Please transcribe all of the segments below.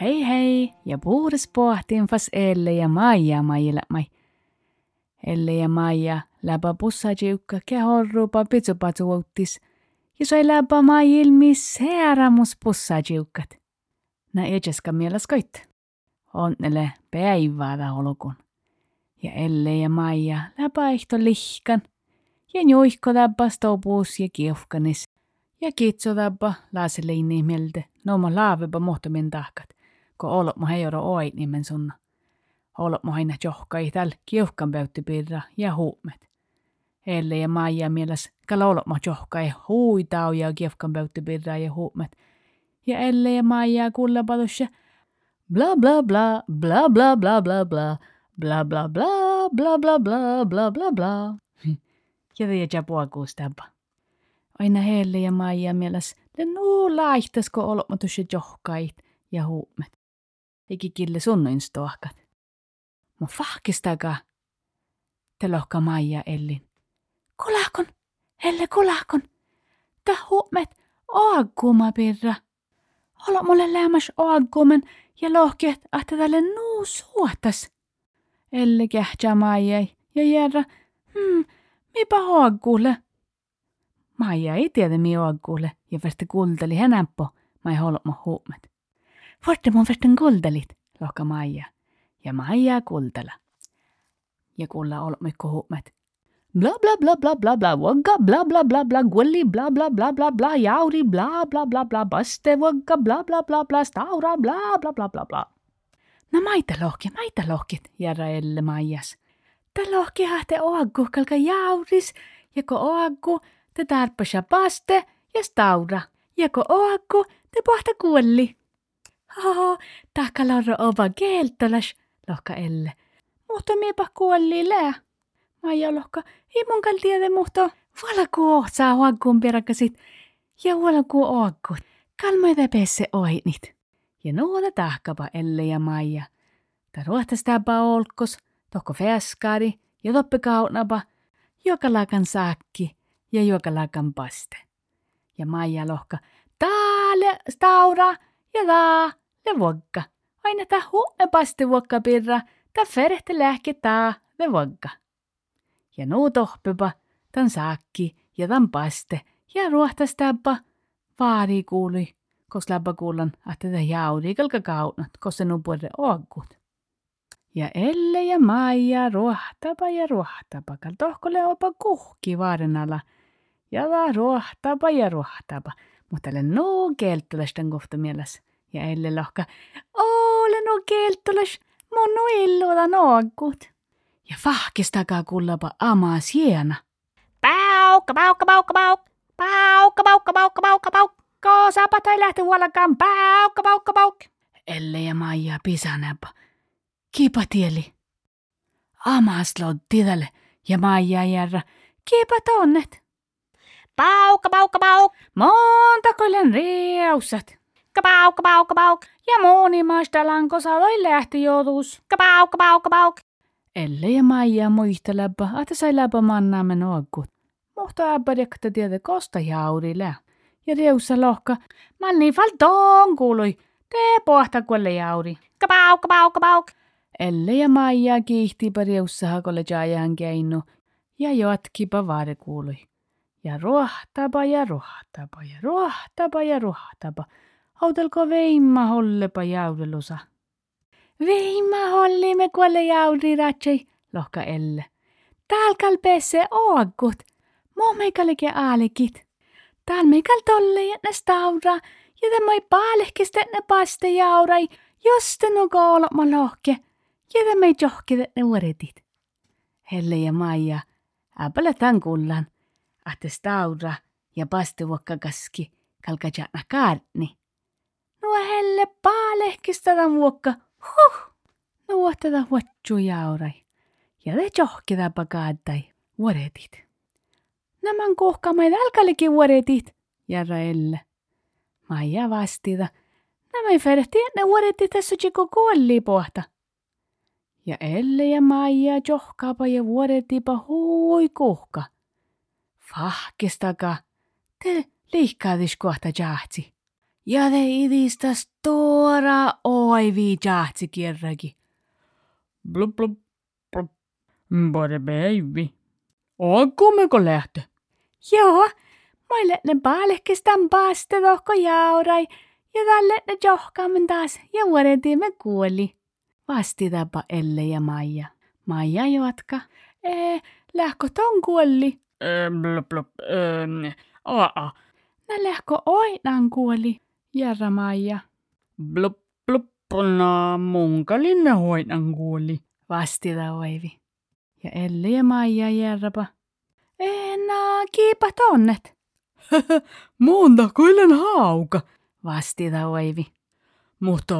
Hei hei, ja puhdas pohtiin fas Elle ja Maija mailmai. Elle ja Maija läpä pussajiukka kehorrupa pitsupatsuuttis, ja sai läpä mailmi searamus pussajiukkat. Nä ejeska mielas koit. Onnele päivää olukun. Ja Elle ja Maija läpä ehto lihkan, ja njuihko läpä stopuus ja kiufkanis. Ja kitso läpä laaseliin mieltä, nooma laavepa muhtamien tahkat kun olot mo heiro oit nimen sunna. Olot mo aina johkai täl pöyttipirra ja huumet. Elle ja Maija mieles kala olot mo johkai huitau ja kiuhkan pöyttipirra ja huumet. Ja Elle ja Maija kuulla palussa bla bla bla bla bla bla bla bla bla bla bla bla bla bla bla bla bla. Ja te jätä puakuustapa. Aina Helle ja Maija mieles le nuu laihtas kun olot mo tuossa johkait ja huumet eikä kille sunnuin stohkat. Mo fahkistaka. Te lohka Maija Ellin. Kulakon, Elle kulakon. Ta huumet oagguma pirra. Olo mulle lämmäs oaggumen ja lohket, että tälle nuu suotas. Elle kähtsä Maija ja järra, hmm, mipä oaggulle. Maija ei tiedä mi oaggulle ja värti kuulteli hänäppo, mai holmo huumet. Forte mun verten kuldalit, lohka Maija. Ja Maija kuldala. Ja kulla olmikko huumet. Bla bla bla bla bla bla wagga bla bla bla bla gulli bla bla bla bla bla jauri bla bla bla bla baste wagga bla bla bla bla staura bla bla bla bla bla. No maita lohki, maita lohkit, järra Elle Maijas. Ta lohki hahte oaggu kalka jauris, ja ko oaggu te tarpasa baste ja staura. Ja ko oaggu te pohta kuolli. Haha, takalorro ova keeltolas, lohka Elle. Mutta miepä kuolli lää. Maija lohka, ei munkaan tiedä, mutta valaku ohtsaa huagkuun peräkäsit ja valaku oakkut. Kalmoita pesse oinit. Ja nuola tahkapa Elle ja Maija. Ta ruohtastapa olkos, tohko fäskari ja toppe kaunapa, joka lakan saakki ja joka lakan paste. Ja Maija lohka, taale staura ja taa le vogga. Aina ta huomme paste vogga pirra, ta ferehte lähke taa le vogga. Ja nuu tohpepa, tan saakki ja tan paste ja ruohtastapa vaari kuului, kos läppä kuulan, että tätä jauri kalka kaunat, kos se nuu puolelle oakkut. Ja Elle ja Maija ruohtapa ja ruohtapa, kal tohkole opa kuhki vaaren alla. Ja la ruohtapa ja ruohtapa, mutta le nuu kelttulästän kohta mielessä ja Elle lohka, olen no keltolas, mun no illuda nookkut. Ja fahkistakaa kullapa amaa siena. Paukka, paukka, paukka, paukka. Paukka, paukka, paukka, paukka, paukka. Saapat ei lähti huolakaan. Paukka, paukka, paukka. Elle ja Maija pisanäpä. Kipa tieli. Amas tiedälle ja Maija järra. Kipa tonnet. Paukka, paukka, paukka. Monta kolen reusat. Kapauk, kapauk, kapauk. Ja moni maistalan kosaloi lähti joutuus. Kapauk, kapauk, kapauk. Elle ja Maija muisteläpä, että sai läpä mannaamme noakkut. Mutta äppä rekta tiedä kosta jaurille. Ja reussa lohka, manni faltoon kuului. Tee pohta kuolle jauri. Kapauk, kapauk, kapauk. Elle ja Maija kiihtiipä reussa hakolle jaajan keinu. Ja jotkipa vaade kuului. Ja ruohtapa ja ruohtapa ja ruohtapa ja ruohtapa. Houtelko veimma hollepa jaudelusa? Veimma hollimme kuolle jaudi ratsei, lohka Elle. Täällä pesse oagut, mo meikalike aalikit. Täällä meikal tolle ja ne staura, ja moi paalehkiste ne paste jaurai, jos te no kooloma lohke, ja mei johkite ne uretit. Helle ja Maija, äpälä tän kullan, ahte staura ja paste vuokka kaski, kalkajana kaarni. Nuo helle paalehkista tämän vuokka, huh! Nuo tätä huotsu jaurai. Ja te johkita pakaattai, vuoretit. Nämän kuhkamaid alkalikin vuoretit, järra Elle. Maija vastida, Nämä ei ne vuodetti tässä chiko kuolli pohta. Ja Elle ja Maija johkaapa ja vuodettipa hui kuhka. Fahkistaka, te liikkaadis kohta jahtsi. Ja te idistä stora oivi jahtsi kierraki. Blup, blup, blup. Både baby. Onko lähtö? Joo, maille ne paalehkistan paaste tohko jaurai ja tälle ne johkaamme taas ja vuodetimme kuoli. Vastitapa Elle ja Maija. Maija jatka. Ee, lähkö ton kuoli? Ee, blup, blup. Ee, aa. Nä lähkö oinan kuoli? Järra Maija. Blup, blup. No, munkalinne hoinan kuoli. Vastita oivi. Ja Elle ja Maija järrapa. Enää kiipa tonnet. Monta kuilen hauka. Vastita oivi. Mutta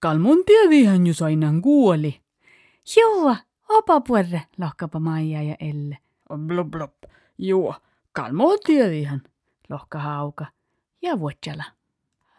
kalmon tiedihän jos aina kuoli. Joo, opa puerre, lohkapa Maija ja Elle. Blub blub. Joo, kalmon tiedihän. Lohka hauka. Ja vuotsala.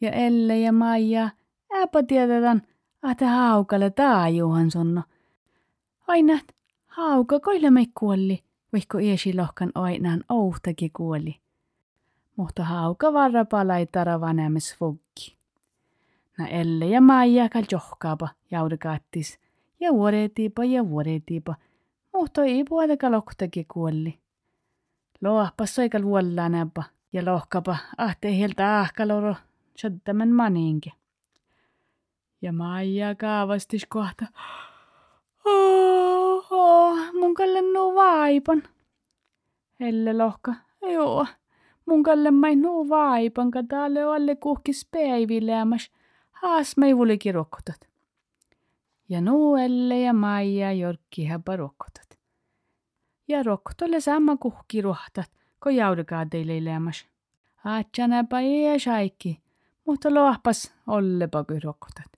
ja Elle ja Maija, äpä tiedetään, että haukalle taajuhan sonno. Aina, hauka koille me kuolli, vaikka iesi lohkan ainaan ouhtakin kuoli. Mutta hauka varra palaitara vanemes fuggi. Na Elle ja Maija kal johkaapa jaudikaattis, ja vuoretiipa ja vuoretiipa, mutta ei puoleka lohtakin kuolli. Lohpas soikal vuollaan ja lohkapa ahte hiltä ahkaloro Shaddaman maninki. Ja Maija kaavastis kohta. Oh, oh, mun kalle nuu vaipan. Elle lohka. Joo, mun kalle mai nuu vaipan, ka taalle alle kuhkis päivilämäs. Haas mei vulikin rokkotat. Ja nuu Elle ja Maija jorkki häpä rokkotat. Ja rokkotolle sama kuhki ruhtat, ko jaudekaa teille lämäs. Aatsanäpä ja shaikki mutta lohpas ollepa rokotat.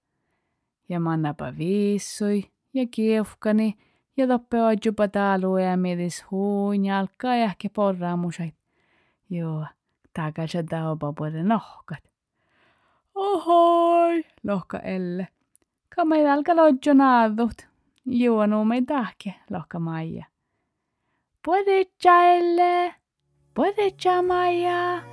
Ja mannapa viissui ja kiefkani ja toppe ojupa taalu ja mietis huun jalkaa ja ehkä porraamusait. Joo, takaisin taopa puolelle nohkat. Ohoi, lohka Elle. Kamai alka lodjo naadut. Joo, no me tahke, lohka Maija. Puedetja Elle, puedetja Maija.